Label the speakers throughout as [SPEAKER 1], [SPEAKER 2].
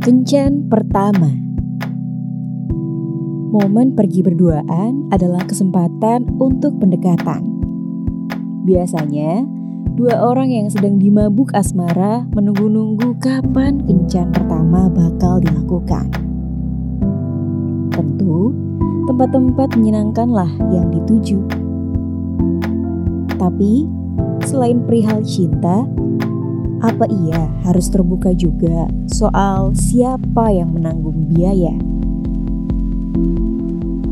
[SPEAKER 1] Kencan pertama Momen pergi berduaan adalah kesempatan untuk pendekatan. Biasanya, dua orang yang sedang dimabuk asmara menunggu-nunggu kapan kencan pertama bakal dilakukan. Tentu, tempat-tempat menyenangkanlah yang dituju. Tapi, selain perihal cinta, apa ia harus terbuka juga soal siapa yang menanggung biaya?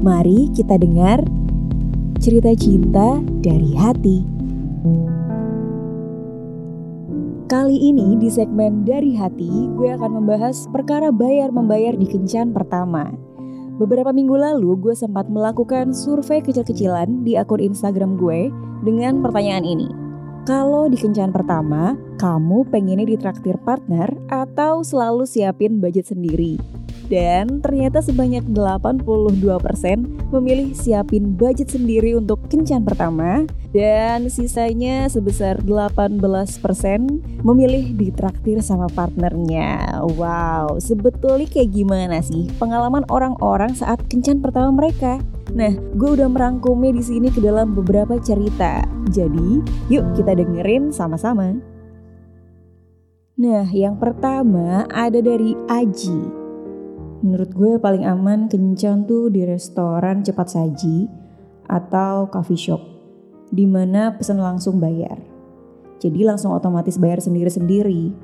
[SPEAKER 1] Mari kita dengar cerita cinta dari hati. Kali ini di segmen Dari Hati, gue akan membahas perkara bayar-membayar di kencan pertama. Beberapa minggu lalu gue sempat melakukan survei kecil-kecilan di akun Instagram gue dengan pertanyaan ini. Kalau di kencan pertama, kamu pengennya ditraktir partner atau selalu siapin budget sendiri? Dan ternyata sebanyak 82% memilih siapin budget sendiri untuk kencan pertama dan sisanya sebesar 18% memilih ditraktir sama partnernya. Wow, sebetulnya kayak gimana sih pengalaman orang-orang saat kencan pertama mereka? Nah, gue udah merangkumnya di sini ke dalam beberapa cerita. Jadi, yuk kita dengerin sama-sama. Nah, yang pertama ada dari Aji. Menurut gue paling aman kencan tuh di restoran cepat saji atau coffee shop di mana pesan langsung bayar. Jadi langsung otomatis bayar sendiri-sendiri.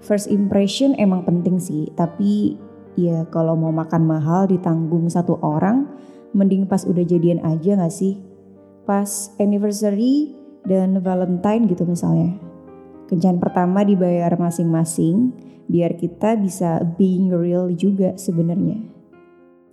[SPEAKER 1] First impression emang penting sih, tapi ya kalau mau makan mahal ditanggung satu orang, mending pas udah jadian aja gak sih? Pas anniversary dan valentine gitu misalnya. Kencan pertama dibayar masing-masing, biar kita bisa being real juga sebenarnya.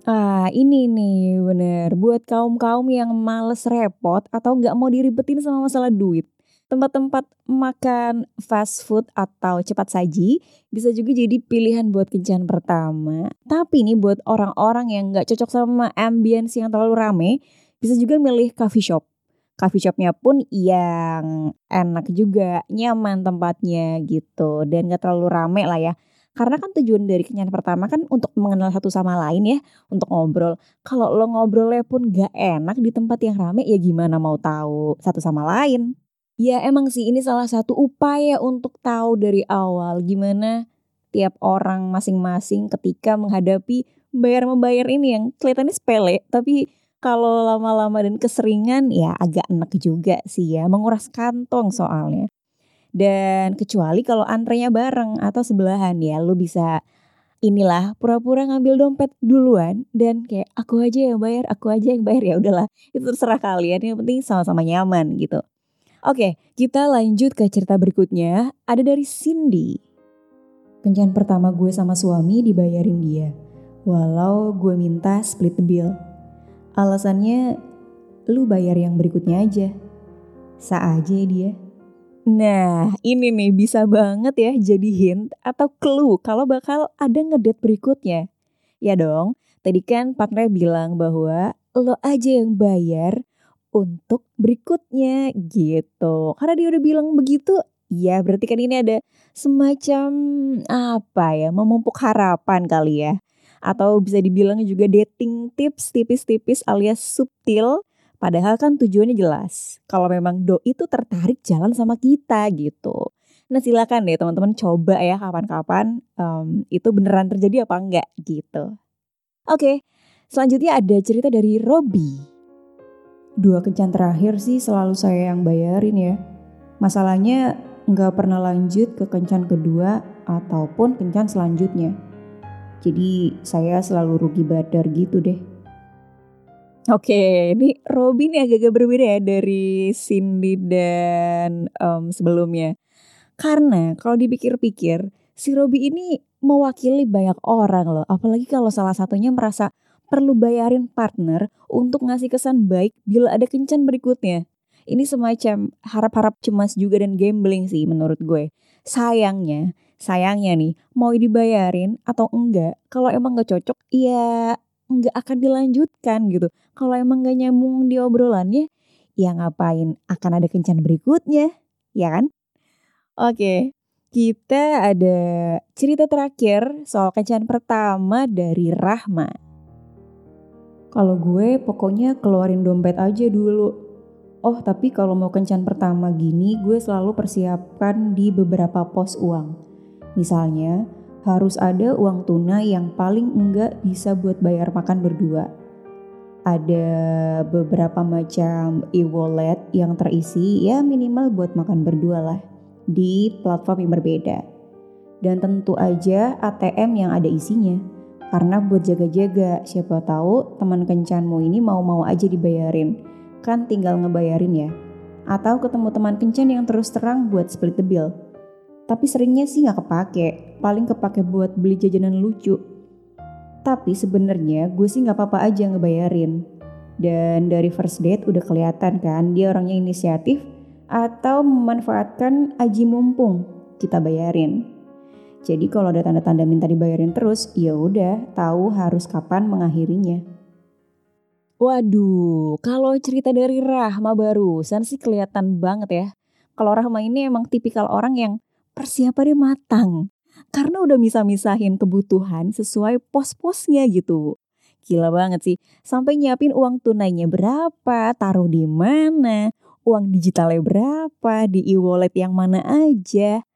[SPEAKER 1] Ah ini nih bener buat kaum-kaum yang males repot atau nggak mau diribetin sama masalah duit. Tempat-tempat makan fast food atau cepat saji bisa juga jadi pilihan buat kencan pertama. Tapi nih buat orang-orang yang nggak cocok sama ambience yang terlalu rame, bisa juga milih coffee shop coffee shopnya pun yang enak juga, nyaman tempatnya gitu dan gak terlalu rame lah ya. Karena kan tujuan dari kencan pertama kan untuk mengenal satu sama lain ya, untuk ngobrol. Kalau lo ngobrolnya pun gak enak di tempat yang rame ya gimana mau tahu satu sama lain. Ya emang sih ini salah satu upaya untuk tahu dari awal gimana tiap orang masing-masing ketika menghadapi bayar-membayar ini yang kelihatannya sepele tapi kalau lama-lama dan keseringan ya agak enak juga sih ya, menguras kantong soalnya. Dan kecuali kalau antrenya bareng atau sebelahan ya, lu bisa inilah pura-pura ngambil dompet duluan dan kayak aku aja yang bayar, aku aja yang bayar ya udahlah. Itu terserah kalian, yang penting sama-sama nyaman gitu. Oke, kita lanjut ke cerita berikutnya. Ada dari Cindy. Kencan pertama gue sama suami dibayarin dia. Walau gue minta split the bill. Alasannya lu bayar yang berikutnya aja. Sa aja dia. Nah, ini nih bisa banget ya jadi hint atau clue kalau bakal ada ngedate berikutnya. Ya dong, tadi kan partner bilang bahwa lo aja yang bayar untuk berikutnya gitu. Karena dia udah bilang begitu, ya berarti kan ini ada semacam apa ya, memupuk harapan kali ya. Atau bisa dibilang juga dating tips tipis-tipis alias subtil padahal kan tujuannya jelas. Kalau memang doi itu tertarik jalan sama kita gitu. Nah silakan deh teman-teman coba ya kapan-kapan um, itu beneran terjadi apa enggak gitu. Oke selanjutnya ada cerita dari Robby dua kencan terakhir sih selalu saya yang bayarin ya masalahnya nggak pernah lanjut ke kencan kedua ataupun kencan selanjutnya jadi saya selalu rugi badar gitu deh. Oke, ini Robin agak-agak berbeda ya dari Cindy dan um, sebelumnya. Karena kalau dipikir-pikir, si Robby ini mewakili banyak orang loh. Apalagi kalau salah satunya merasa perlu bayarin partner untuk ngasih kesan baik bila ada kencan berikutnya. Ini semacam harap-harap cemas juga dan gambling sih menurut gue. Sayangnya, sayangnya nih mau dibayarin atau enggak kalau emang gak cocok ya nggak akan dilanjutkan gitu kalau emang gak nyambung di obrolannya ya ngapain akan ada kencan berikutnya ya kan oke kita ada cerita terakhir soal kencan pertama dari Rahma. Kalau gue pokoknya keluarin dompet aja dulu. Oh tapi kalau mau kencan pertama gini gue selalu persiapkan di beberapa pos uang. Misalnya harus ada uang tunai yang paling enggak bisa buat bayar makan berdua ada beberapa macam e-wallet yang terisi ya minimal buat makan berdua lah di platform yang berbeda. Dan tentu aja ATM yang ada isinya. Karena buat jaga-jaga, siapa tahu teman kencanmu ini mau-mau aja dibayarin. Kan tinggal ngebayarin ya. Atau ketemu teman kencan yang terus terang buat split the bill. Tapi seringnya sih nggak kepake, paling kepake buat beli jajanan lucu tapi sebenarnya gue sih nggak apa-apa aja ngebayarin. Dan dari first date udah kelihatan kan dia orangnya inisiatif atau memanfaatkan aji mumpung kita bayarin. Jadi kalau ada tanda-tanda minta dibayarin terus, ya udah tahu harus kapan mengakhirinya. Waduh, kalau cerita dari Rahma barusan sih kelihatan banget ya. Kalau Rahma ini emang tipikal orang yang persiapannya matang karena udah misah-misahin kebutuhan sesuai pos-posnya gitu. Gila banget sih, sampai nyiapin uang tunainya berapa, taruh di mana, uang digitalnya berapa, di e-wallet yang mana aja.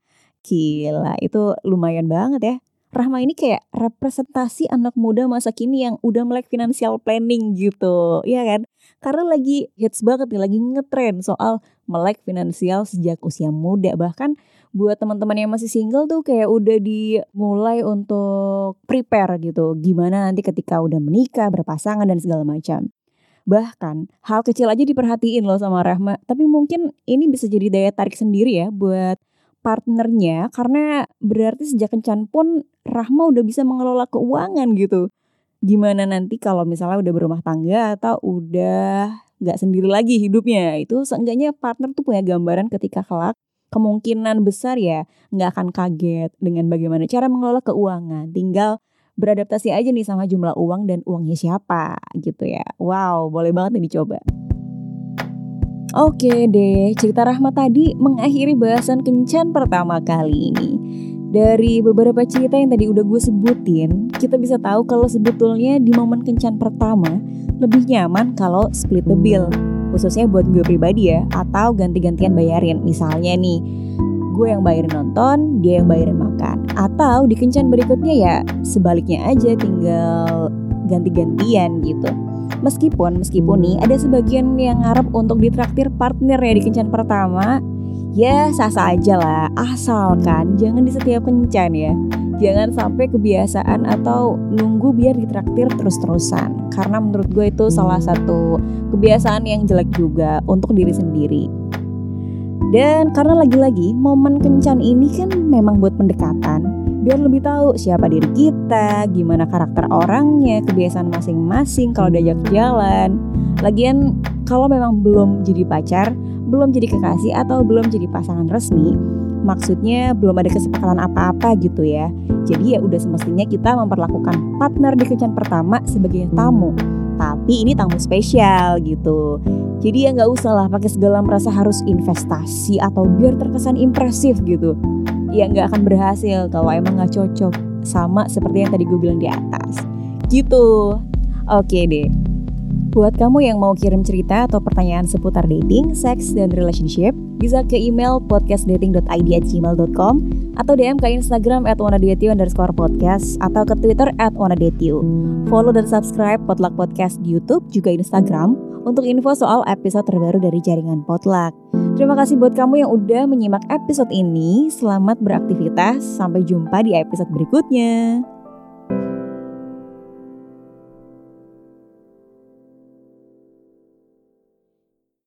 [SPEAKER 1] Gila, itu lumayan banget ya. Rahma ini kayak representasi anak muda masa kini yang udah melek financial planning gitu, ya kan? Karena lagi hits banget nih, lagi ngetren soal melek finansial sejak usia muda. Bahkan buat teman-teman yang masih single tuh kayak udah dimulai untuk prepare gitu. Gimana nanti ketika udah menikah, berpasangan dan segala macam. Bahkan hal kecil aja diperhatiin loh sama Rahma. Tapi mungkin ini bisa jadi daya tarik sendiri ya buat partnernya karena berarti sejak kencan pun Rahma udah bisa mengelola keuangan gitu. Gimana nanti kalau misalnya udah berumah tangga atau udah nggak sendiri lagi hidupnya itu seenggaknya partner tuh punya gambaran ketika kelak kemungkinan besar ya nggak akan kaget dengan bagaimana cara mengelola keuangan. Tinggal beradaptasi aja nih sama jumlah uang dan uangnya siapa gitu ya. Wow, boleh banget nih dicoba. Oke deh, cerita Rahmat tadi mengakhiri bahasan kencan pertama kali ini. Dari beberapa cerita yang tadi udah gue sebutin, kita bisa tahu kalau sebetulnya di momen kencan pertama lebih nyaman kalau split the bill khususnya buat gue pribadi ya atau ganti-gantian bayarin. Misalnya nih gue yang bayarin nonton dia yang bayarin makan. Atau di kencan berikutnya ya sebaliknya aja tinggal ganti-gantian gitu meskipun meskipun nih ada sebagian yang ngarep untuk ditraktir partner ya di kencan pertama. Ya sah-sah aja lah. Asalkan jangan di setiap kencan ya. Jangan sampai kebiasaan atau nunggu biar ditraktir terus-terusan. Karena menurut gue itu salah satu kebiasaan yang jelek juga untuk diri sendiri. Dan karena lagi-lagi momen kencan ini kan memang buat pendekatan biar lebih tahu siapa diri kita, gimana karakter orangnya, kebiasaan masing-masing kalau diajak jalan. Lagian kalau memang belum jadi pacar, belum jadi kekasih atau belum jadi pasangan resmi, maksudnya belum ada kesepakatan apa-apa gitu ya. Jadi ya udah semestinya kita memperlakukan partner di kencan pertama sebagai tamu. Tapi ini tamu spesial gitu. Jadi ya nggak usah lah pakai segala merasa harus investasi atau biar terkesan impresif gitu. Ya nggak akan berhasil kalau emang nggak cocok sama seperti yang tadi gue bilang di atas. Gitu. Oke deh. Buat kamu yang mau kirim cerita atau pertanyaan seputar dating, seks, dan relationship, bisa ke email podcastdating.id@gmail.com atau DM ke Instagram at underscore podcast atau ke Twitter at Follow dan subscribe Potluck Podcast di Youtube juga Instagram untuk info soal episode terbaru dari jaringan Potluck. Terima kasih buat kamu yang udah menyimak episode ini. Selamat beraktivitas. Sampai jumpa di episode berikutnya.